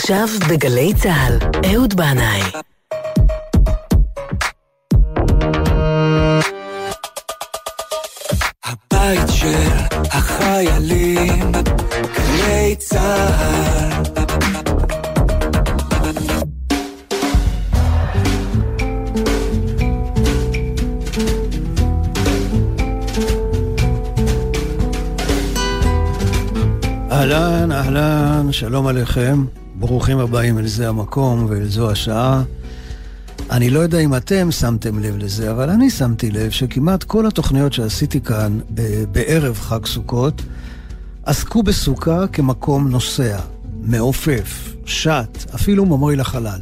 עכשיו בגלי צה"ל, אהוד בנאי. הבית של החיילים, גלי צה"ל. אהלן, אהלן, שלום עליכם. ברוכים הבאים אל זה המקום ואל זו השעה. אני לא יודע אם אתם שמתם לב לזה, אבל אני שמתי לב שכמעט כל התוכניות שעשיתי כאן בערב חג סוכות עסקו בסוכה כמקום נוסע, מעופף, שט, אפילו ממריא לחלל.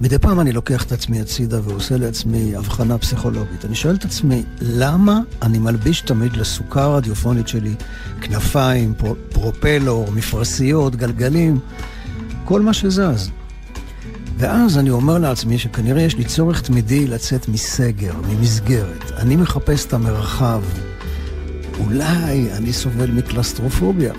מדי פעם אני לוקח את עצמי הצידה ועושה לעצמי הבחנה פסיכולוגית. אני שואל את עצמי, למה אני מלביש תמיד לסוכה הרדיופונית שלי כנפיים, פרופלור, מפרסיות, גלגלים, כל מה שזז? ואז אני אומר לעצמי שכנראה יש לי צורך תמידי לצאת מסגר, ממסגרת. אני מחפש את המרחב. אולי אני סובל מקלסטרופוביה.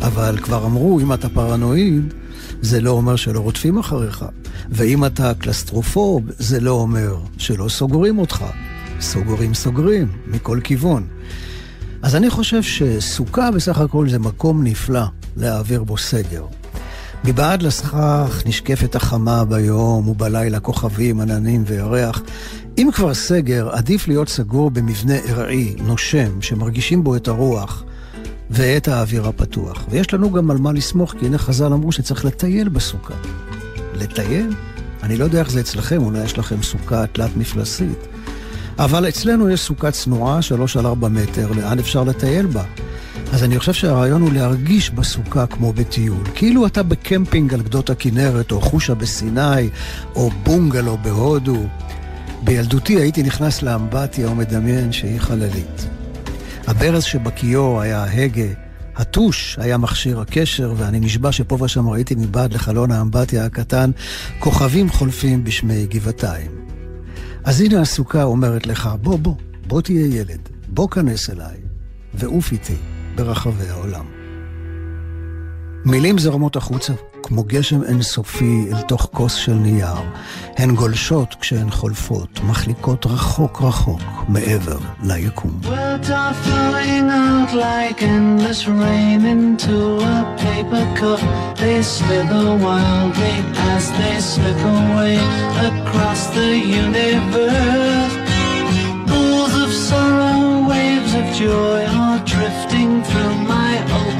אבל כבר אמרו, אם אתה פרנואיד, זה לא אומר שלא רודפים אחריך. ואם אתה קלסטרופוב, זה לא אומר שלא סוגרים אותך. סוגרים סוגרים, מכל כיוון. אז אני חושב שסוכה בסך הכל זה מקום נפלא להעביר בו סגר. מבעד לסכך נשקפת החמה ביום ובלילה כוכבים, עננים וירח. אם כבר סגר, עדיף להיות סגור במבנה ארעי, נושם, שמרגישים בו את הרוח ואת האוויר הפתוח. ויש לנו גם על מה לסמוך, כי הנה חז"ל אמרו שצריך לטייל בסוכה. לטייל? אני לא יודע איך זה אצלכם, אולי יש לכם סוכה תלת מפלסית. אבל אצלנו יש סוכה צנועה, שלוש על ארבע מטר, לאן אפשר לטייל בה? אז אני חושב שהרעיון הוא להרגיש בסוכה כמו בטיול. כאילו אתה בקמפינג על גדות הכנרת, או חושה בסיני, או בונגלו בהודו. בילדותי הייתי נכנס לאמבטיה ומדמיין שהיא חללית. הברז שבכיור היה ההגה, הטוש היה מכשיר הקשר, ואני נשבע שפה ושם ראיתי מבעד לחלון האמבטיה הקטן כוכבים חולפים בשמי גבעתיים. אז הנה הסוכה אומרת לך, בוא, בוא, בוא תהיה ילד, בוא כנס אליי, ועוף איתי ברחבי העולם. מילים זרמות החוצה, כמו גשם אינסופי אל תוך כוס של נייר. הן גולשות כשהן חולפות, מחליקות רחוק רחוק מעבר ליקום. joy my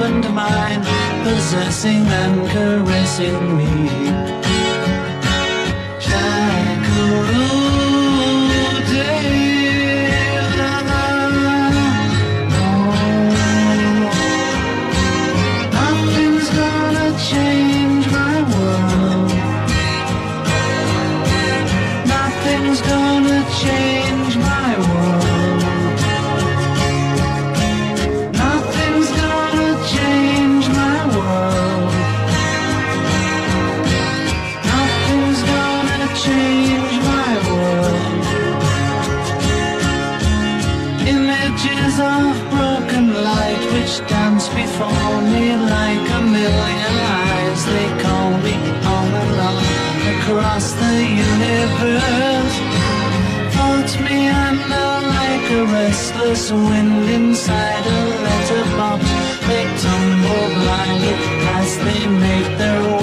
opened mine, possessing and caressing me. Shackles. Oh, change my world. Nothing's gonna restless wind inside a letterbox. They tumble blindly as they make their way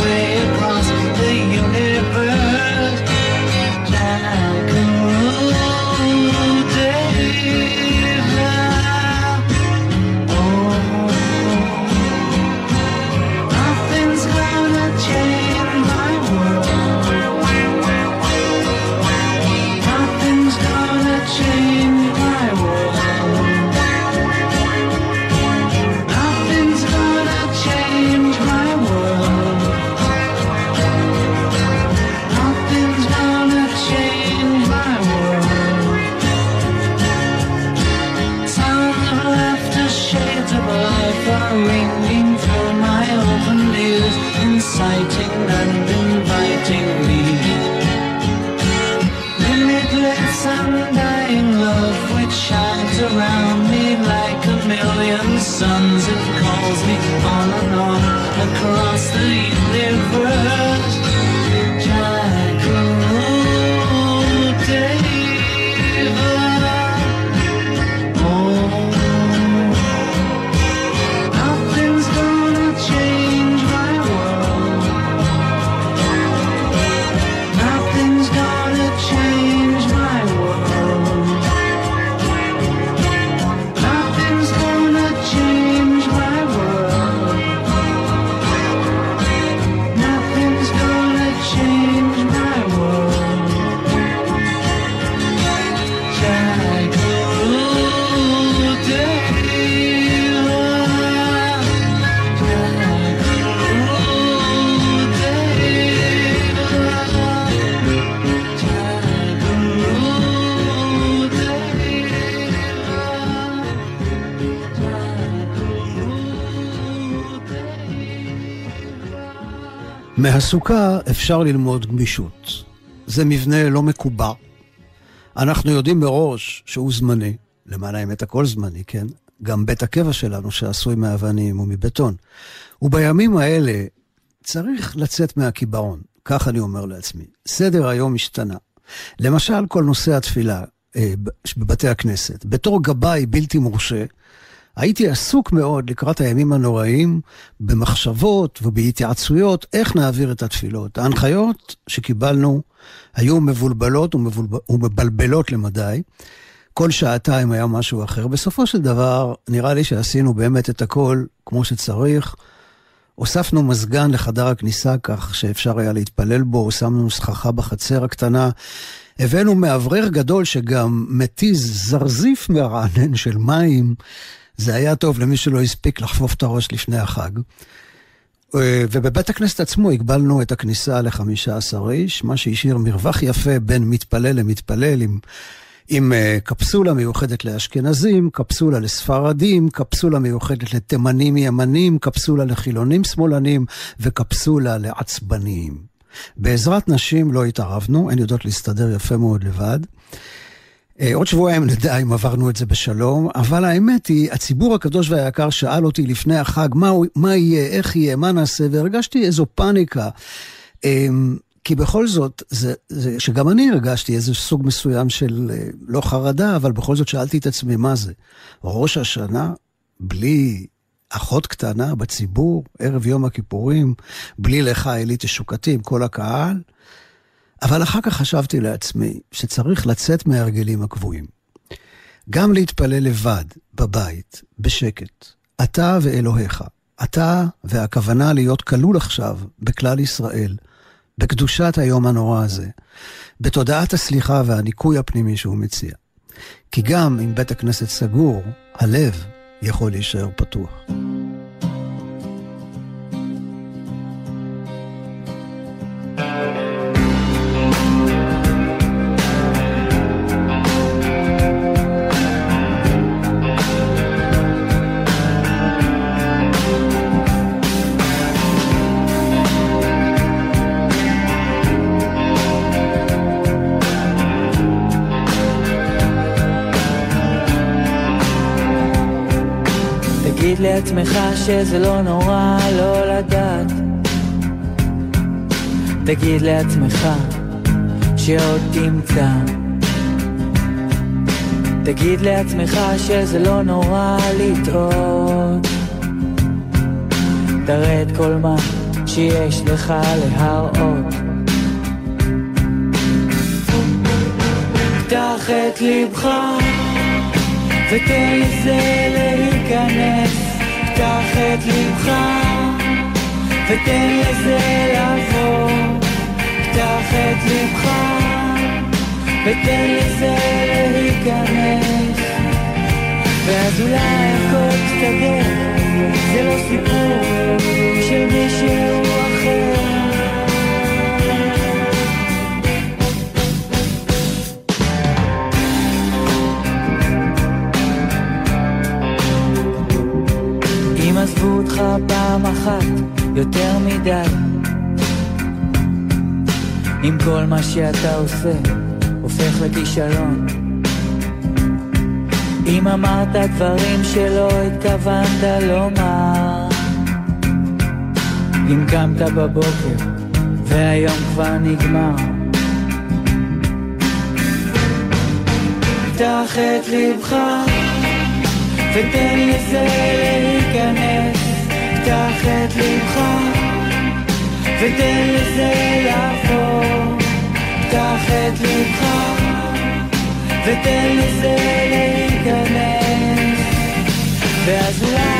מהסוכה אפשר ללמוד גמישות. זה מבנה לא מקובע. אנחנו יודעים מראש שהוא זמני, למען האמת הכל זמני, כן? גם בית הקבע שלנו שעשוי מאבנים ומבטון. ובימים האלה צריך לצאת מהקיבעון, כך אני אומר לעצמי. סדר היום השתנה. למשל, כל נושא התפילה אה, בבתי הכנסת. בתור גבאי בלתי מורשה, הייתי עסוק מאוד לקראת הימים הנוראים במחשבות ובהתייעצויות איך נעביר את התפילות. ההנחיות שקיבלנו היו מבולבלות ומבלבלות למדי. כל שעתיים היה משהו אחר. בסופו של דבר, נראה לי שעשינו באמת את הכל כמו שצריך. הוספנו מזגן לחדר הכניסה כך שאפשר היה להתפלל בו, שמנו סככה בחצר הקטנה. הבאנו מאוורר גדול שגם מתיז זרזיף מרענן של מים זה היה טוב למי שלא הספיק לחפוף את הראש לפני החג. אה, ובבית הכנסת עצמו הגבלנו את הכניסה ל-15 איש, מה שהשאיר מרווח יפה בין מתפלל למתפלל עם, עם אה, קפסולה מיוחדת לאשכנזים, קפסולה לספרדים, קפסולה מיוחדת לתימנים ימנים, קפסולה לחילונים שמאלנים וקפסולה לעצבניים. בעזרת נשים לא התערבנו, הן יודעות להסתדר יפה מאוד לבד. אה, עוד שבועיים נדע אם עברנו את זה בשלום, אבל האמת היא, הציבור הקדוש והיקר שאל אותי לפני החג, מה, מה יהיה, איך יהיה, מה נעשה, והרגשתי איזו פאניקה. אמ, כי בכל זאת, זה, זה, שגם אני הרגשתי איזה סוג מסוים של, אה, לא חרדה, אבל בכל זאת שאלתי את עצמי, מה זה? ראש השנה, בלי אחות קטנה בציבור, ערב יום הכיפורים, בלי לך אלי תשוקתי עם כל הקהל? אבל אחר כך חשבתי לעצמי שצריך לצאת מההרגלים הקבועים. גם להתפלל לבד, בבית, בשקט. אתה ואלוהיך. אתה והכוונה להיות כלול עכשיו בכלל ישראל, בקדושת היום הנורא הזה, בתודעת הסליחה והניקוי הפנימי שהוא מציע. כי גם אם בית הכנסת סגור, הלב יכול להישאר פתוח. לעצמך שזה לא נורא לא לדעת. תגיד לעצמך שעוד תמצא. תגיד לעצמך שזה לא נורא לטעות. תראה את כל מה שיש לך להראות. פתח את ליבך ותן לזה להיכנס. פתח את ליבך ותן לזה לבוא. פתח את ליבך ותן לזה להיכנס. ואז אולי הכל יסתדר, זה לא סיפור של מישהו אחר. עזבו אותך פעם אחת יותר מדי אם כל מה שאתה עושה הופך לכישלון אם אמרת דברים שלא התכוונת לומר אם קמת בבוקר והיום כבר נגמר. פתח את לבך ותן לזה להיכנס. פתח את לבך ותן לזה לעבור. פתח את לבך ותן לזה להיכנס. ואז אולי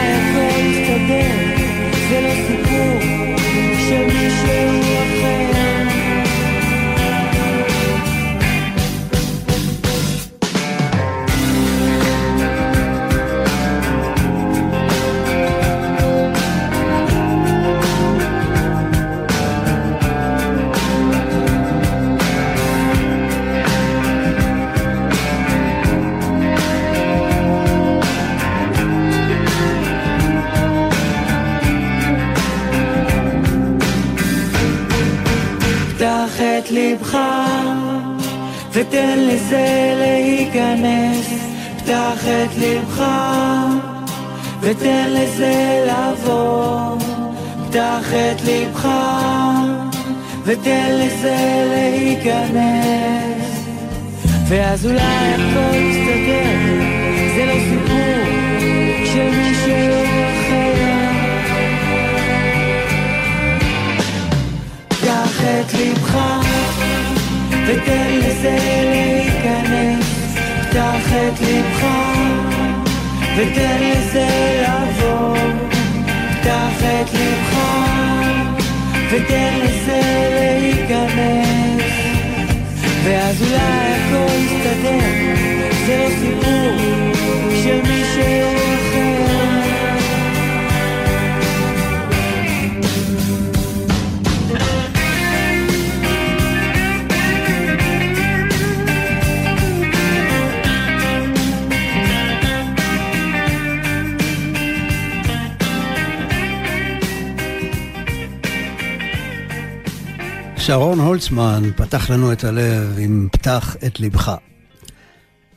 הולצמן פתח לנו את הלב עם פתח את לבך.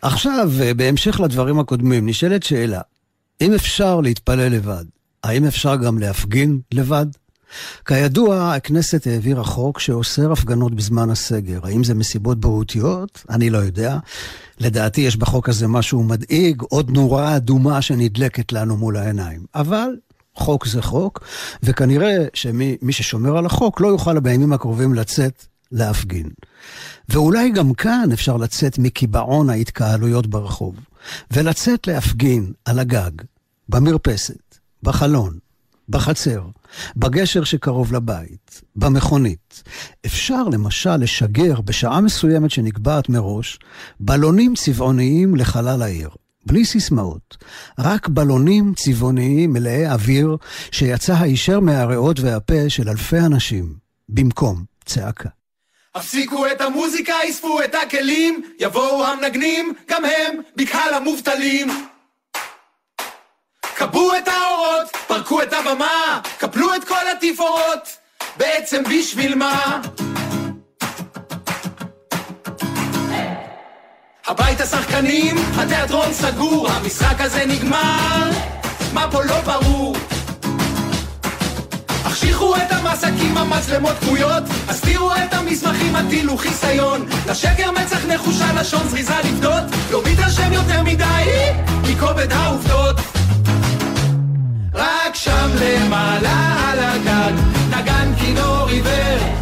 עכשיו, בהמשך לדברים הקודמים, נשאלת שאלה, אם אפשר להתפלל לבד, האם אפשר גם להפגין לבד? כידוע, הכנסת העבירה חוק שאוסר הפגנות בזמן הסגר. האם זה מסיבות בריאותיות? אני לא יודע. לדעתי יש בחוק הזה משהו מדאיג, עוד נורה אדומה שנדלקת לנו מול העיניים. אבל חוק זה חוק, וכנראה שמי ששומר על החוק לא יוכל בימים הקרובים לצאת להפגין. ואולי גם כאן אפשר לצאת מקיבעון ההתקהלויות ברחוב, ולצאת להפגין על הגג, במרפסת, בחלון, בחצר, בגשר שקרוב לבית, במכונית. אפשר למשל לשגר בשעה מסוימת שנקבעת מראש, בלונים צבעוניים לחלל העיר. בלי סיסמאות, רק בלונים צבעוניים מלאי אוויר שיצא הישר מהריאות והפה של אלפי אנשים, במקום צעקה. הפסיקו את המוזיקה, אספו את הכלים, יבואו המנגנים, גם הם בקהל המובטלים. כבו את האורות, פרקו את הבמה, קפלו את כל התפאורות, בעצם בשביל מה? הבית השחקנים, התיאטרון סגור, המשחק הזה נגמר, מה פה לא ברור? החשיכו את המסקים, המצלמות כבויות, הסתירו את המסמכים, הטילו חיסיון. לשקר מצח נחושה, לשון זריזה לפדות, לא מתרשם יותר מדי מכובד העובדות. רק שם למעלה על הגג, נגן כינור עיוור,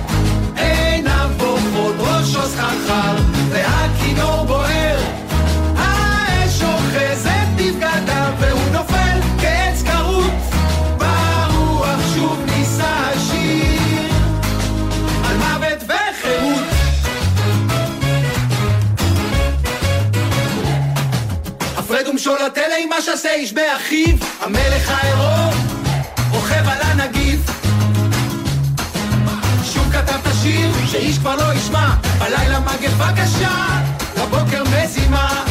שעשה איש באחיו, המלך העירום רוכב על הנגיף. שוב כתב את השיר שאיש כבר לא ישמע, בלילה מגפה קשה, בבוקר מזימה.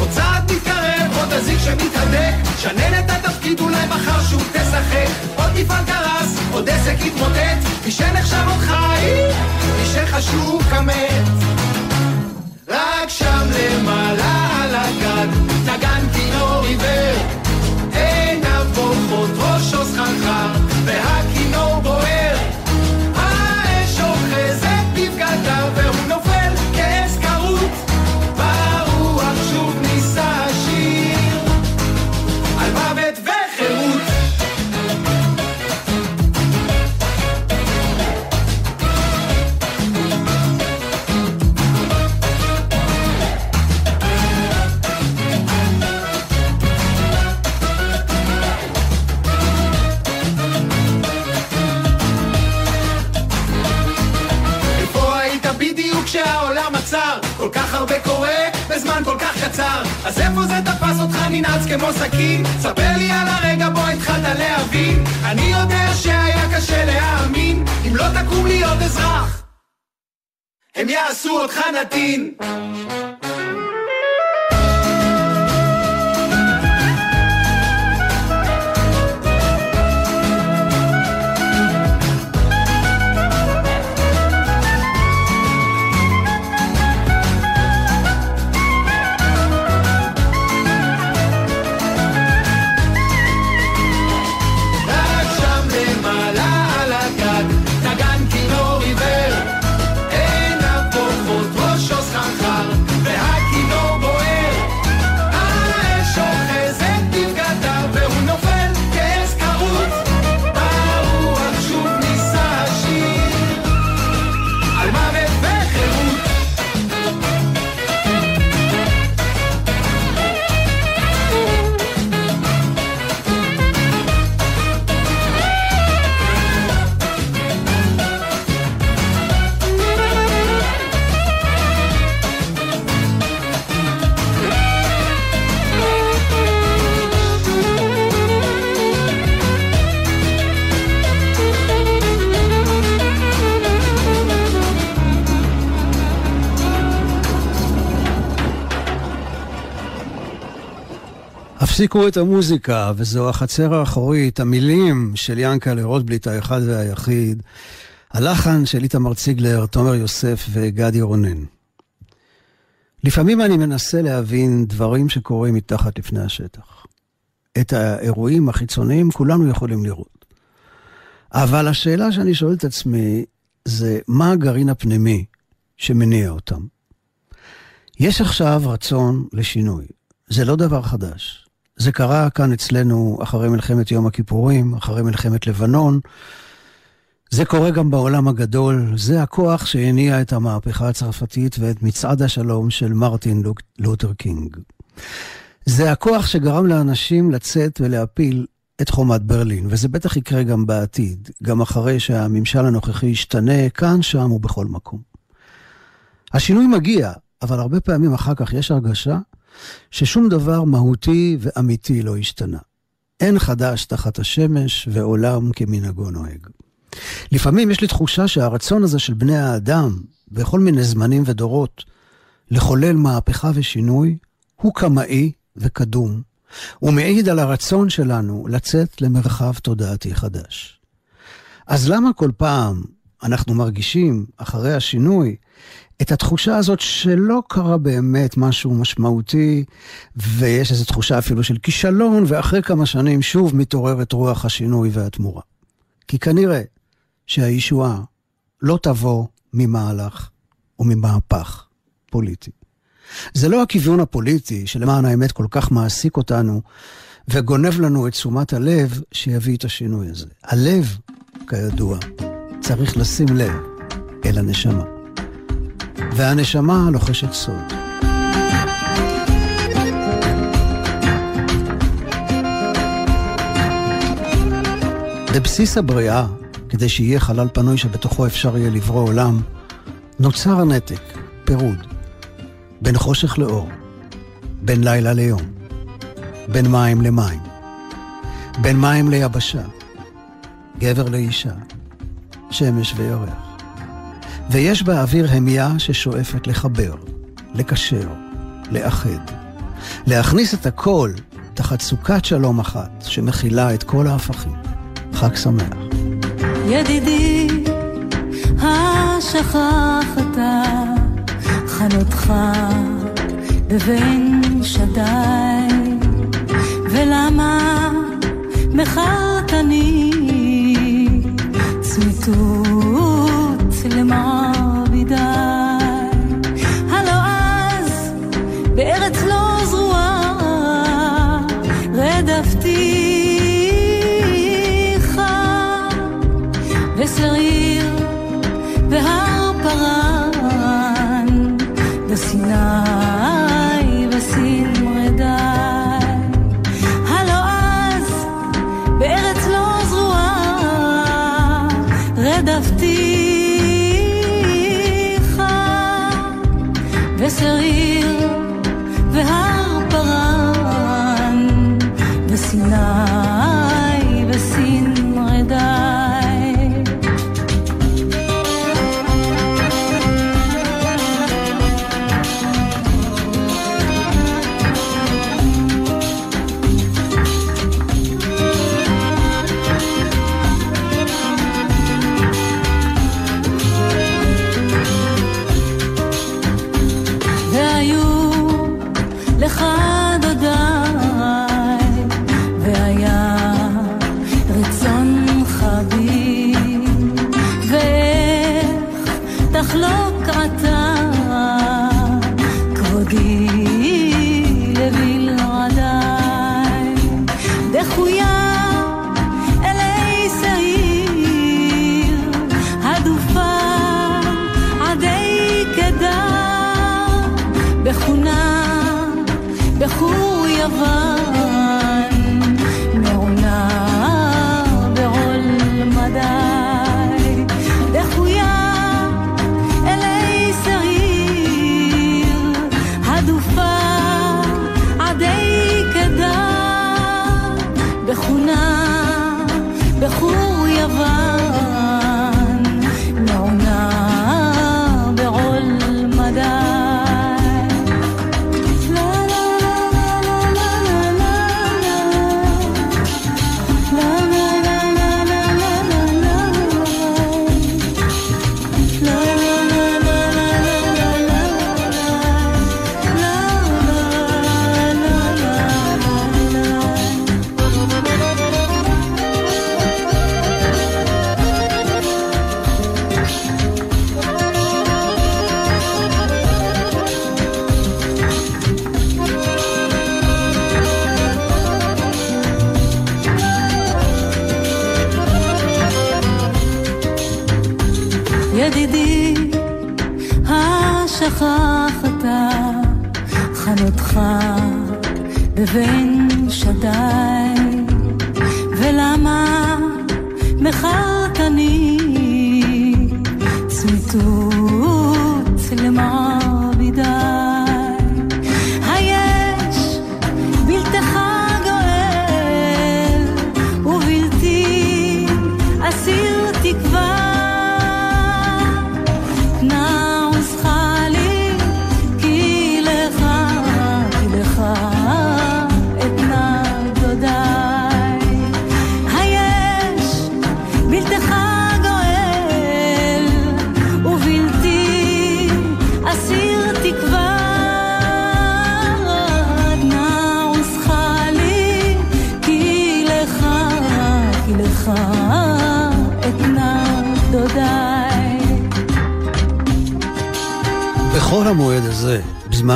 עוד צעד מתקרב, עוד אזיק שמתהדק, שנן את התפקיד אולי מחר שוב תשחק. עוד מפעל קרס, עוד עסק התמוטט, מי שנחשב עוד חי, מי שחשוב כמת. רק שם למעלה על הגג, עיוור, עיניו בורחות ראשו סחרחר, והכי... קצר אז איפה זה תפס אותך ננעץ כמו סכין? ספר לי על הרגע בו התחלת להבין. אני יודע שהיה קשה להאמין. אם לא תקום להיות אזרח הם יעשו אותך נתין הפסיקו את המוזיקה, וזו החצר האחורית, המילים של ינקלה רוטבליט האחד והיחיד, הלחן של איתמר ציגלר, תומר יוסף וגדי רונן. לפעמים אני מנסה להבין דברים שקורים מתחת לפני השטח. את האירועים החיצוניים כולנו יכולים לראות. אבל השאלה שאני שואל את עצמי זה מה הגרעין הפנימי שמניע אותם. יש עכשיו רצון לשינוי. זה לא דבר חדש. זה קרה כאן אצלנו אחרי מלחמת יום הכיפורים, אחרי מלחמת לבנון. זה קורה גם בעולם הגדול, זה הכוח שהניע את המהפכה הצרפתית ואת מצעד השלום של מרטין לותר קינג. זה הכוח שגרם לאנשים לצאת ולהפיל את חומת ברלין, וזה בטח יקרה גם בעתיד, גם אחרי שהממשל הנוכחי ישתנה כאן, שם ובכל מקום. השינוי מגיע, אבל הרבה פעמים אחר כך יש הרגשה ששום דבר מהותי ואמיתי לא השתנה. אין חדש תחת השמש ועולם כמנהגו נוהג. לפעמים יש לי תחושה שהרצון הזה של בני האדם, בכל מיני זמנים ודורות, לחולל מהפכה ושינוי, הוא קמאי וקדום, ומעיד על הרצון שלנו לצאת למרחב תודעתי חדש. אז למה כל פעם אנחנו מרגישים, אחרי השינוי, את התחושה הזאת שלא קרה באמת משהו משמעותי, ויש איזו תחושה אפילו של כישלון, ואחרי כמה שנים שוב מתעוררת רוח השינוי והתמורה. כי כנראה שהישועה לא תבוא ממהלך וממהפך פוליטי. זה לא הכיוון הפוליטי שלמען האמת כל כך מעסיק אותנו וגונב לנו את תשומת הלב שיביא את השינוי הזה. הלב, כידוע, צריך לשים לב אל הנשמה. והנשמה לוחשת סוד. בבסיס הבריאה, כדי שיהיה חלל פנוי שבתוכו אפשר יהיה לברוא עולם, נוצר הנתק, פירוד, בין חושך לאור, בין לילה ליום, בין מים למים, בין מים ליבשה, גבר לאישה, שמש וירח. ויש באוויר המיה ששואפת לחבר, לקשר, לאחד. להכניס את הכל תחת סוכת שלום אחת שמכילה את כל ההפכים. חג שמח. ידידי, השכחת חנותך בבין שדי, ולמה מכרתני צמיתות למר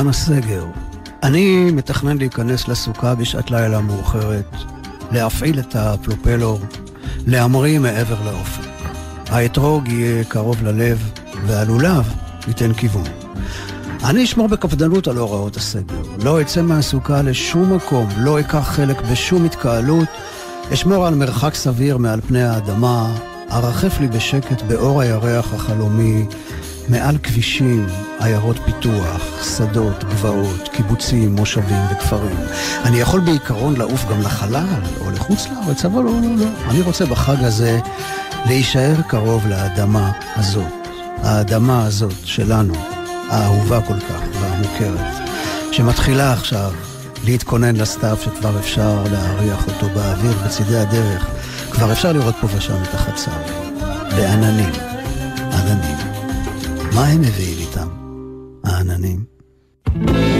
בזמן הסגר, אני מתכנן להיכנס לסוכה בשעת לילה מאוחרת, להפעיל את הפלופלור, להמריא מעבר לאופק. האתרוג יהיה קרוב ללב, והלולב ייתן כיוון. אני אשמור בקפדנות על הוראות הסגר. לא אצא מהסוכה לשום מקום, לא אקח חלק בשום התקהלות, אשמור על מרחק סביר מעל פני האדמה, ארחף לי בשקט באור הירח החלומי, מעל כבישים, עיירות פיתוח, שדות, גבעות, קיבוצים, מושבים וכפרים. אני יכול בעיקרון לעוף גם לחלל או לחוץ לארץ, אבל לא, לא, לא. אני רוצה בחג הזה להישאר קרוב לאדמה הזאת. האדמה הזאת שלנו, האהובה כל כך והמוכרת, שמתחילה עכשיו להתכונן לסתיו שכבר אפשר להריח אותו באוויר בצידי הדרך. כבר אפשר לראות פה ושם את החצר. ועננים, עננים. מה הם מביאים איתם, העננים? נסתלק, מקום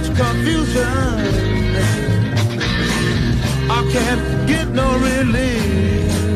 much confusion. I can't get no relief.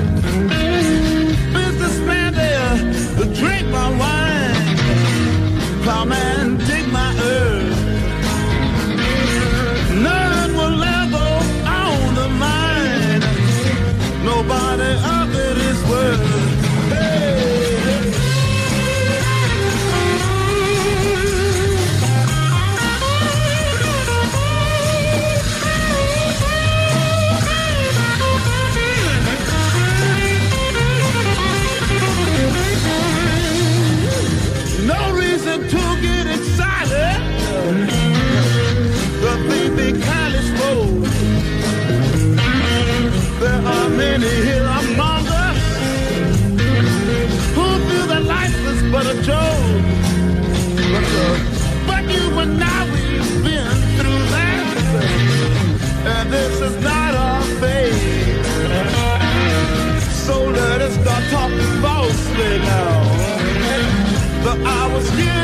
I was here.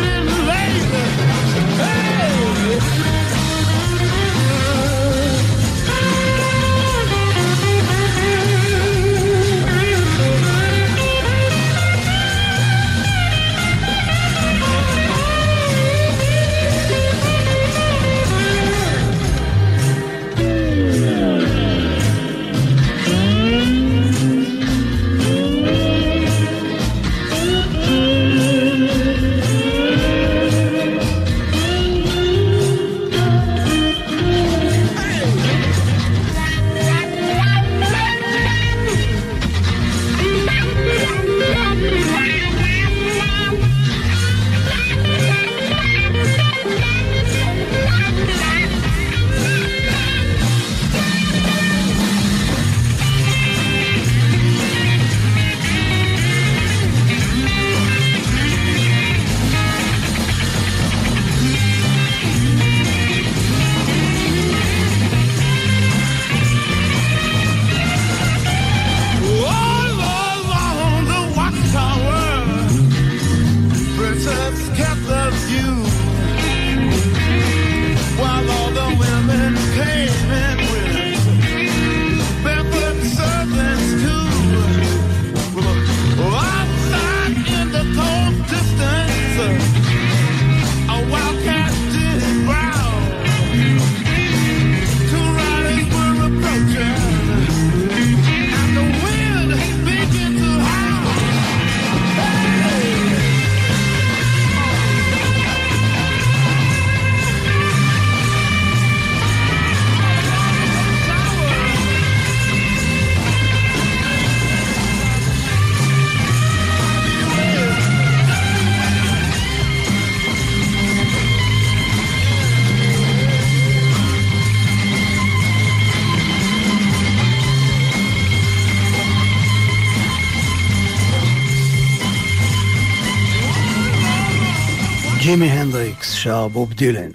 בוב דילן.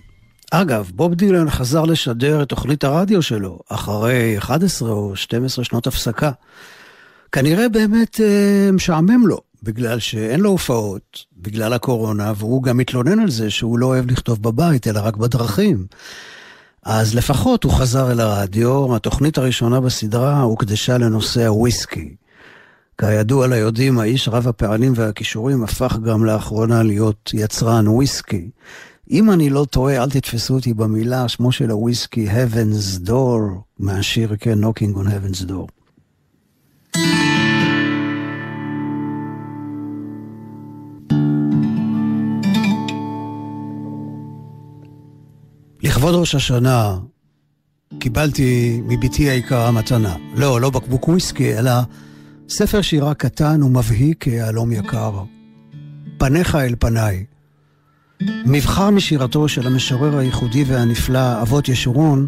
אגב, בוב דילן חזר לשדר את תוכנית הרדיו שלו אחרי 11 או 12 שנות הפסקה. כנראה באמת אה, משעמם לו, בגלל שאין לו הופעות, בגלל הקורונה, והוא גם מתלונן על זה שהוא לא אוהב לכתוב בבית, אלא רק בדרכים. אז לפחות הוא חזר אל הרדיו, התוכנית הראשונה בסדרה הוקדשה לנושא הוויסקי. כידוע ליודעים, האיש רב הפעלים והכישורים הפך גם לאחרונה להיות יצרן וויסקי. אם אני לא טועה, אל תתפסו אותי במילה, שמו של הוויסקי, Heaven's Door, מהשיר, כן, Knocking on Heaven's Door. לכבוד ראש השנה קיבלתי מבתי היקרה מתנה. לא, לא בקבוק וויסקי, אלא ספר שירה קטן ומבהיק כיהלום יקר. פניך אל פניי. מבחר משירתו של המשורר הייחודי והנפלא אבות ישורון,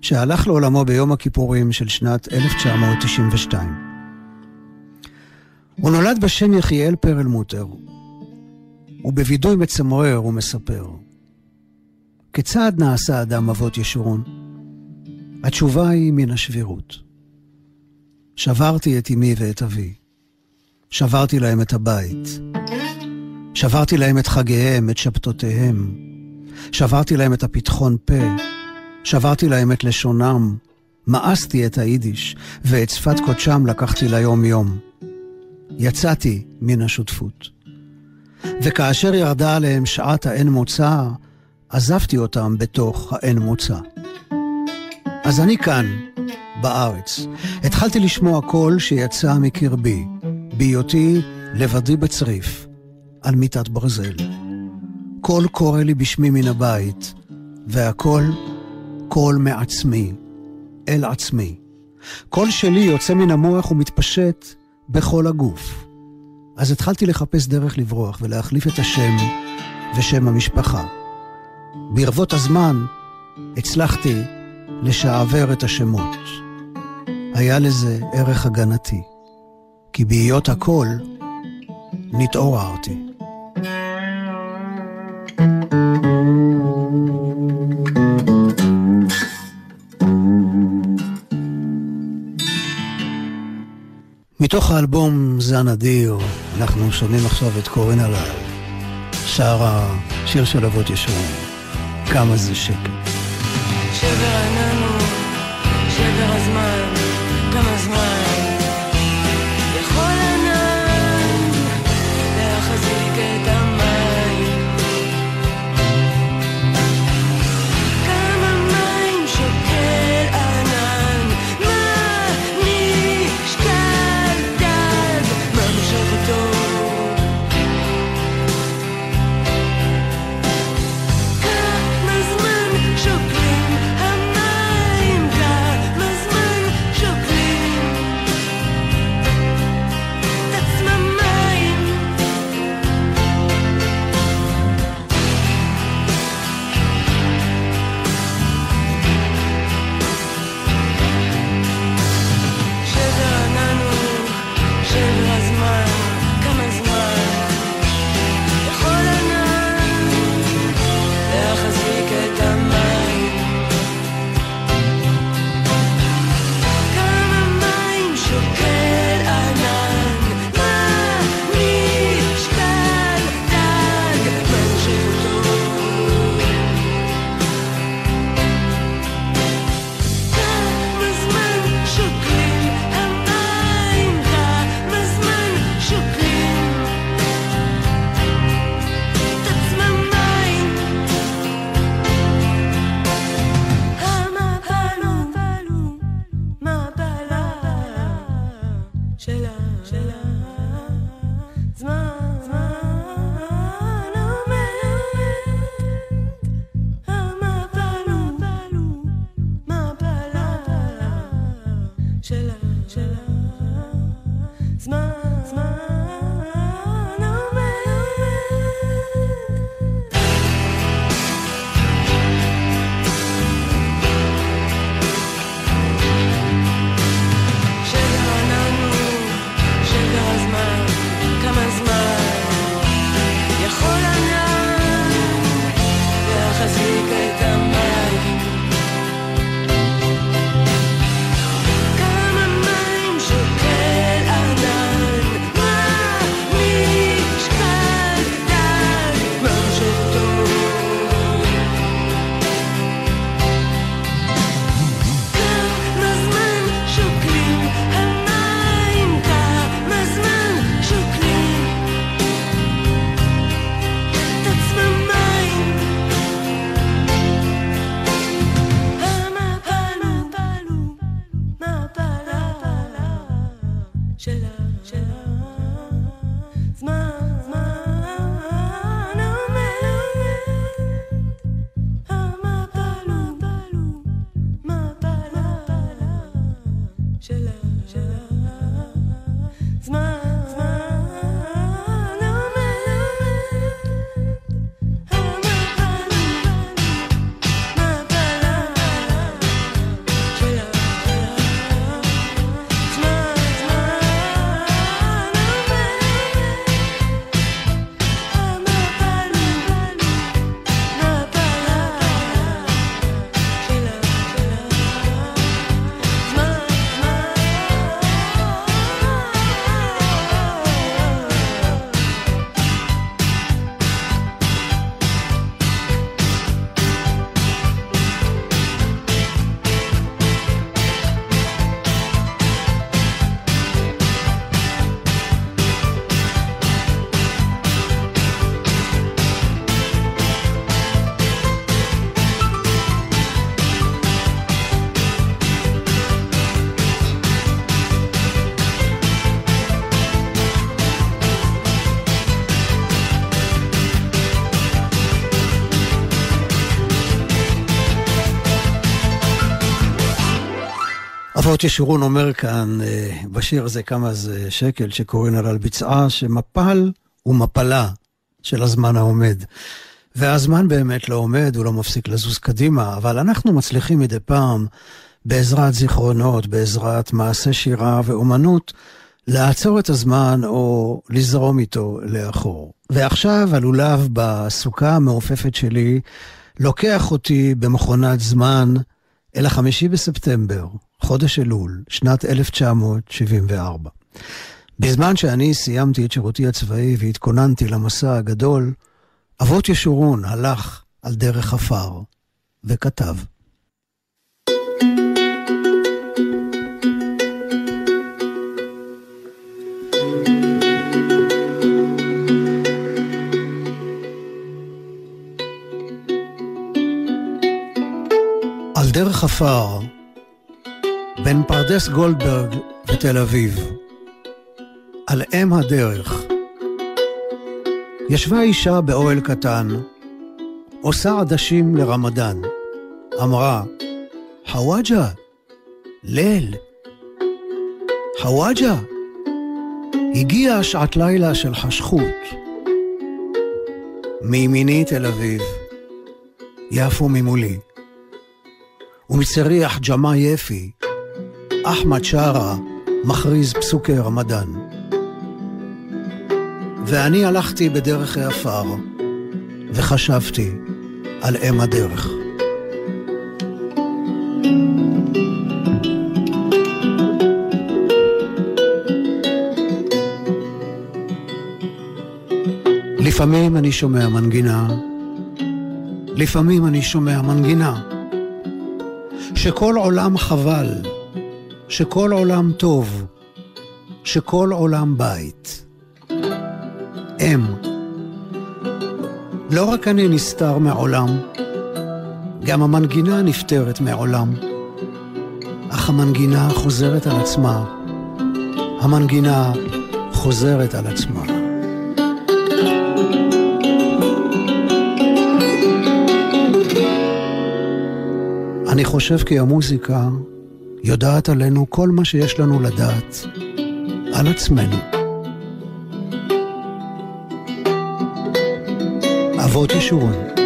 שהלך לעולמו ביום הכיפורים של שנת 1992. הוא נולד בשם יחיאל פרלמוטר, ובווידוי מצמרר הוא מספר. כיצד נעשה אדם אבות ישורון? התשובה היא מן השבירות. שברתי את אמי ואת אבי. שברתי להם את הבית. שברתי להם את חגיהם, את שבתותיהם. שברתי להם את הפתחון פה. שברתי להם את לשונם. מאסתי את היידיש, ואת שפת קודשם לקחתי ליום-יום. יצאתי מן השותפות. וכאשר ירדה עליהם שעת האין מוצא, עזבתי אותם בתוך האין מוצא. אז אני כאן, בארץ. התחלתי לשמוע קול שיצא מקרבי, בהיותי לבדי בצריף, על מיטת ברזל. קול קורא לי בשמי מן הבית, והקול קול מעצמי, אל עצמי. קול שלי יוצא מן המוח ומתפשט בכל הגוף. אז התחלתי לחפש דרך לברוח ולהחליף את השם ושם המשפחה. ברבות הזמן הצלחתי לשעבר את השמות. היה לזה ערך הגנתי, כי בהיות הכל נתעוררתי. מתוך האלבום זן אדיר, אנחנו שומעים עכשיו את קורין עליי, שר השיר של אבות ישורון, כמה זה שקט. שבר עננו, אבות ישורון אומר כאן אה, בשיר הזה כמה זה שקל שקורן על ביצעה, שמפל הוא מפלה של הזמן העומד. והזמן באמת לא עומד, הוא לא מפסיק לזוז קדימה, אבל אנחנו מצליחים מדי פעם, בעזרת זיכרונות, בעזרת מעשה שירה ואומנות, לעצור את הזמן או לזרום איתו לאחור. ועכשיו הלולב בסוכה המעופפת שלי לוקח אותי במכונת זמן אל החמישי בספטמבר, חודש אלול, שנת 1974. בזמן שאני סיימתי את שירותי הצבאי והתכוננתי למסע הגדול, אבות ישורון הלך על דרך עפר וכתב. על דרך עפר, בין פרדס גולדברג ותל אביב, על אם הדרך, ישבה אישה באוהל קטן, עושה עדשים לרמדאן. אמרה, חוואג'ה, ליל. חוואג'ה, הגיעה שעת לילה של חשכות. מימיני תל אביב, יפו ממולי. ומצריח ג'מע יפי, אחמד שרה מכריז פסוקי רמדאן. ואני הלכתי בדרך העפר, וחשבתי על אם הדרך. לפעמים אני שומע מנגינה, לפעמים אני שומע מנגינה, שכל עולם חבל, שכל עולם טוב, שכל עולם בית. אם. לא רק אני נסתר מעולם, גם המנגינה נפטרת מעולם. אך המנגינה חוזרת על עצמה. המנגינה חוזרת על עצמה. אני חושב כי המוזיקה יודעת עלינו כל מה שיש לנו לדעת על עצמנו. אבות ישורון.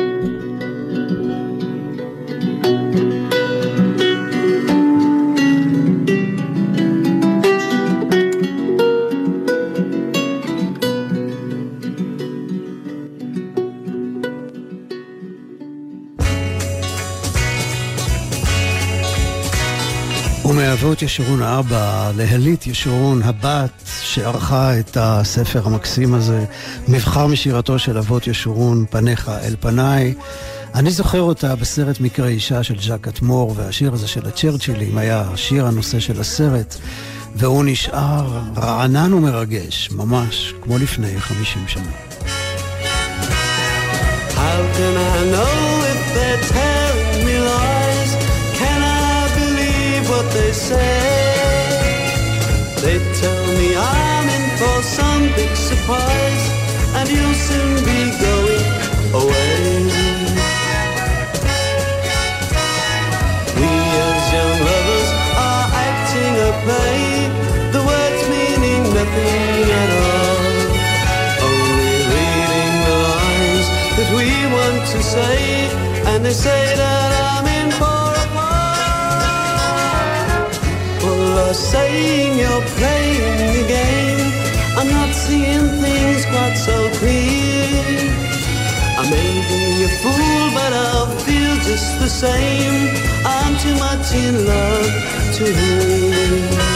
ומאבות ישורון האבא להלית ישורון הבת שערכה את הספר המקסים הזה, מבחר משירתו של אבות ישורון, פניך אל פניי. אני זוכר אותה בסרט מקרה אישה של ז'אק אטמור, והשיר הזה של הצ'רצ'ילים היה שיר הנושא של הסרט, והוא נשאר רענן ומרגש, ממש כמו לפני 50 שנה. How can I they say? They tell me I'm in for some big surprise, and you'll soon be going away. We as young lovers are acting a play, the words meaning nothing at all. Only reading the lines that we want to say, and they say saying you're playing the game. I'm not seeing things quite so clear. I may be a fool, but I'll feel just the same. I'm too much in love to hear.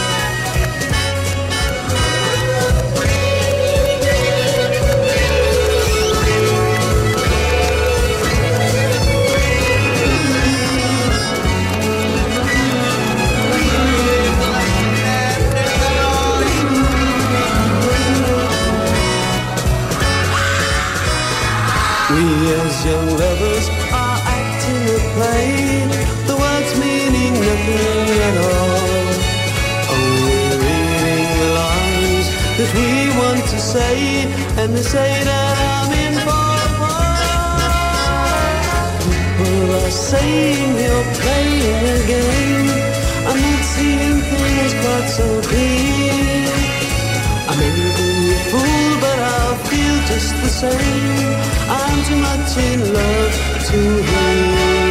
Young lovers are acting a play, the words meaning nothing at all. Only reading the lines that we want to say, and they say that I'm in for. People are saying you're playing a game. I'm not seeing things quite so clear. The same. I'm too much in love to hear.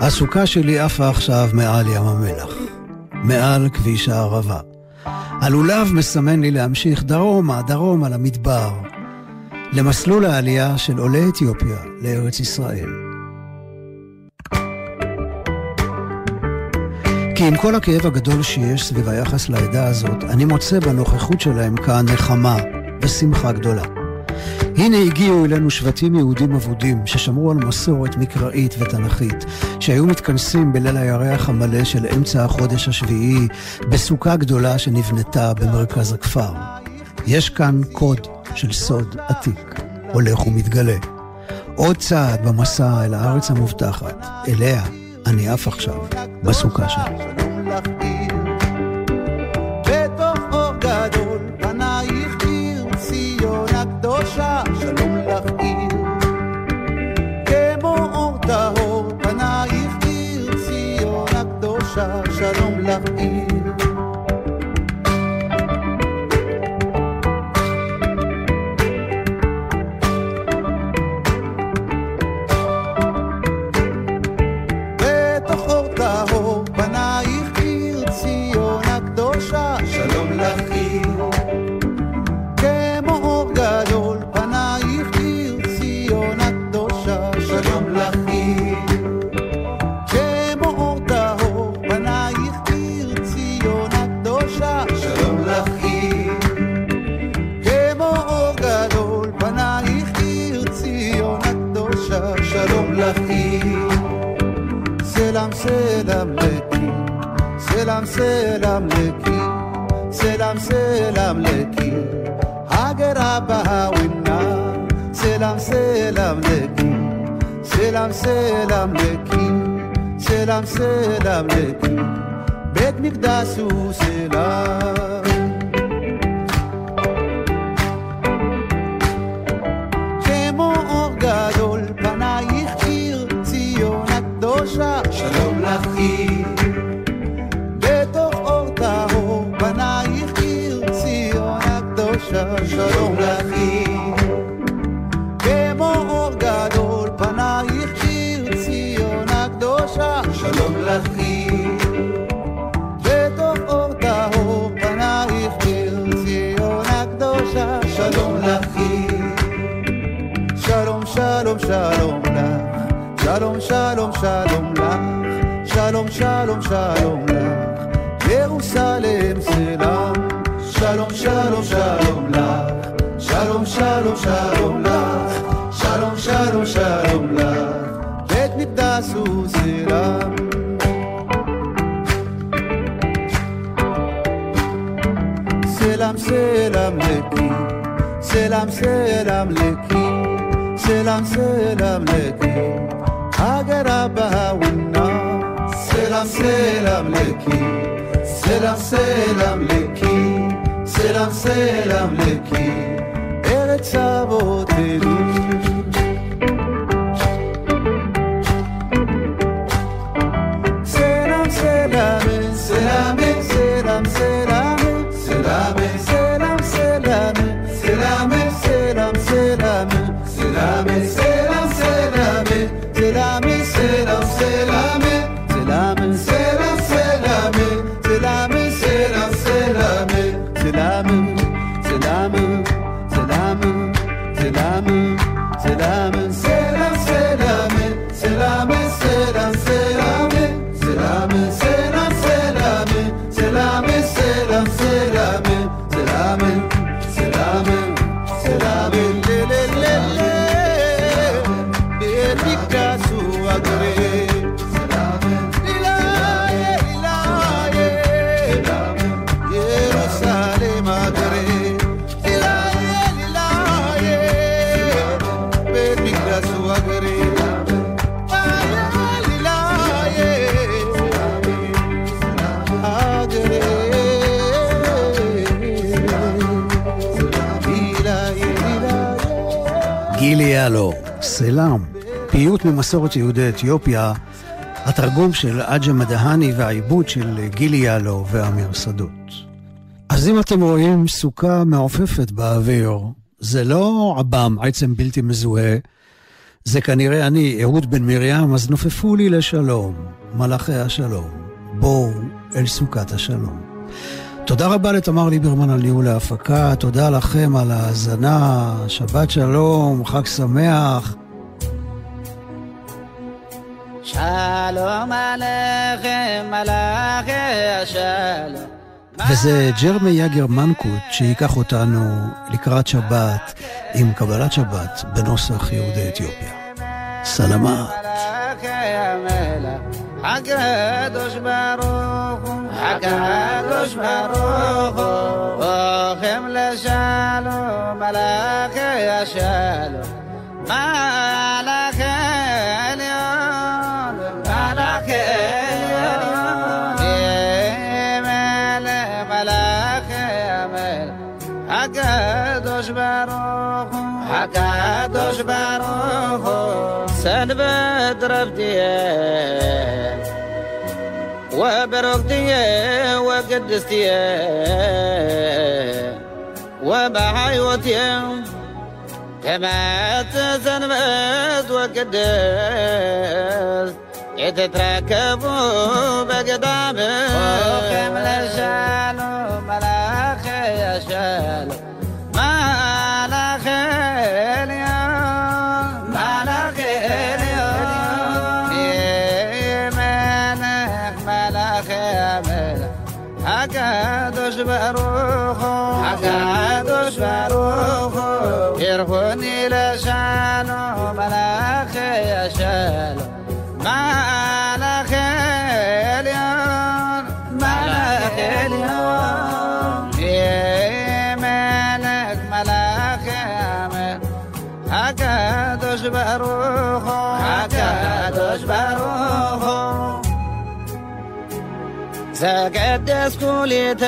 הסוכה שלי עפה עכשיו מעל ים המלח, מעל כביש הערבה. הלולב מסמן לי להמשיך דרומה, דרומה למדבר, למסלול העלייה של עולי אתיופיה לארץ ישראל. כי עם כל הכאב הגדול שיש סביב היחס לעדה הזאת, אני מוצא בנוכחות שלהם כאן נחמה ושמחה גדולה. הנה הגיעו אלינו שבטים יהודים אבודים ששמרו על מסורת מקראית ותנכית, שהיו מתכנסים בליל הירח המלא של אמצע החודש השביעי בסוכה גדולה שנבנתה במרכז הכפר. יש כאן קוד של סוד עתיק, הולך ומתגלה. עוד צעד במסע אל הארץ המובטחת, אליה אני עף עכשיו, בסוכה שלי. selam selam leki selam selam leki. Hager abahwina selam selam leki selam selam leki selam selam leki. Bet mikdasu selam. שלום שלום שלום לך שלום שלום שלום לך ירוסלם סלם שלום שלום שלום לך שלום שלום שלום לך שלום שלום שלום לך בית מקדש הוא סלם סלם סלם לקי סלם סלם לקי سلام سلام لکی ሀገር አበሃውና ሰላም ሰላም ለኪ ሰላም ሰላም ለኪ ሰላም ሰላም ለኪ ארץ אבותינו פיוט ממסורת יהודי אתיופיה, התרגום של עג'ה מדהני והעיבוד של גילי יאלו ואמיר שדות. אז אם אתם רואים סוכה מעופפת באוויר, זה לא עב"ם, עצם בלתי מזוהה, זה כנראה אני, אהוד בן מרים, אז נופפו לי לשלום, מלאכי השלום, בואו אל סוכת השלום. תודה רבה לתמר ליברמן על ניהול ההפקה, תודה לכם על ההאזנה, שבת שלום, חג שמח. שלום עליכם, מלאכי השלום. וזה ג'רמי יגר מנקוט שייקח אותנו לקראת שבת עם קבלת שבת בנוסח יהודי אתיופיה. סלמה. הקדוש ברוך הוא, הקדוש ברוך הוא, אוכם לשלום, מלאכי השלום, ረፍትየ ወበረክትየ ወቅድስትየ ወበሃይወትየ ከመት ሰንበት ወቅድስ የተትረከቡ በገዳም ከምለሻሉ ተራሮሆ ዘቀደስኩ ሌተ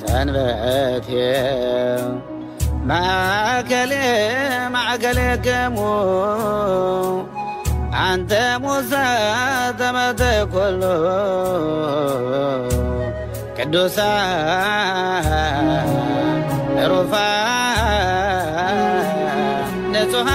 ሰንበት ማእከሌ ማእከሌ ገሙ አንተ ሙሳ ተመተ ኮሎ ቅዱሳ ሩፋ ንጹሃ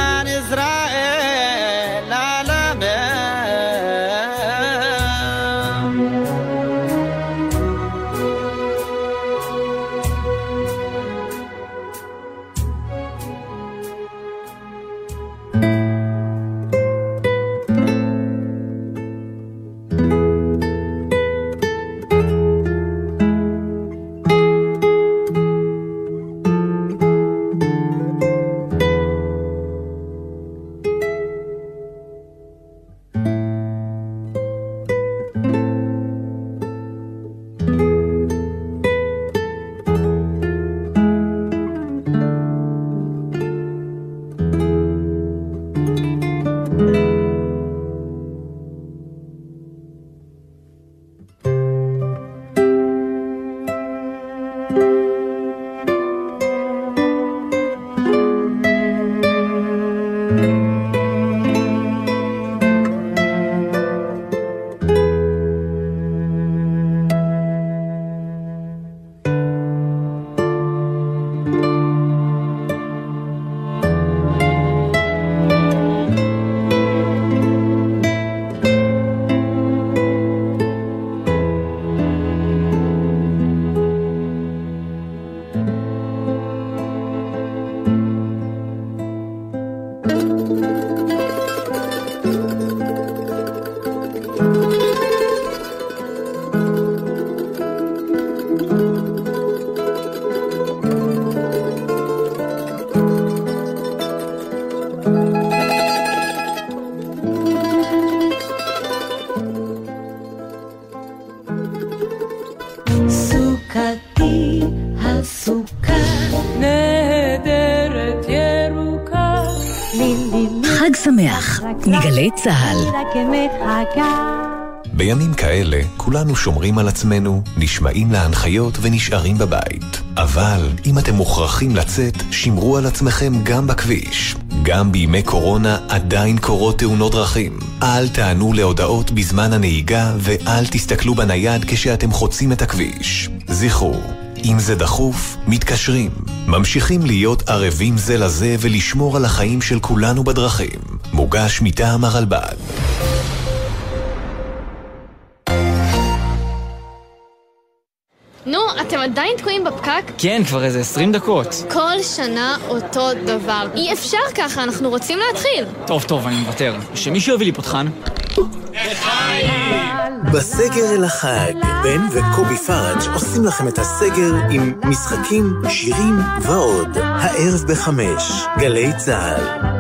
צה"ל בימים כאלה כולנו שומרים על עצמנו, נשמעים להנחיות ונשארים בבית. אבל אם אתם מוכרחים לצאת, שמרו על עצמכם גם בכביש. גם בימי קורונה עדיין קורות תאונות דרכים. אל תענו להודעות בזמן הנהיגה ואל תסתכלו בנייד כשאתם חוצים את הכביש. זכרו, אם זה דחוף, מתקשרים. ממשיכים להיות ערבים זה לזה ולשמור על החיים של כולנו בדרכים. מוגש מטעם הרלב"ד. נו, אתם עדיין תקועים בפקק? כן, כבר איזה 20 דקות. כל שנה אותו דבר. אי אפשר ככה, אנחנו רוצים להתחיל. טוב, טוב, אני מוותר. שמישהו יביא לי פותחן. בסגר אל החג, בן וקובי פראג' עושים לכם את הסגר עם משחקים, שירים ועוד. הערב בחמש, גלי צה"ל.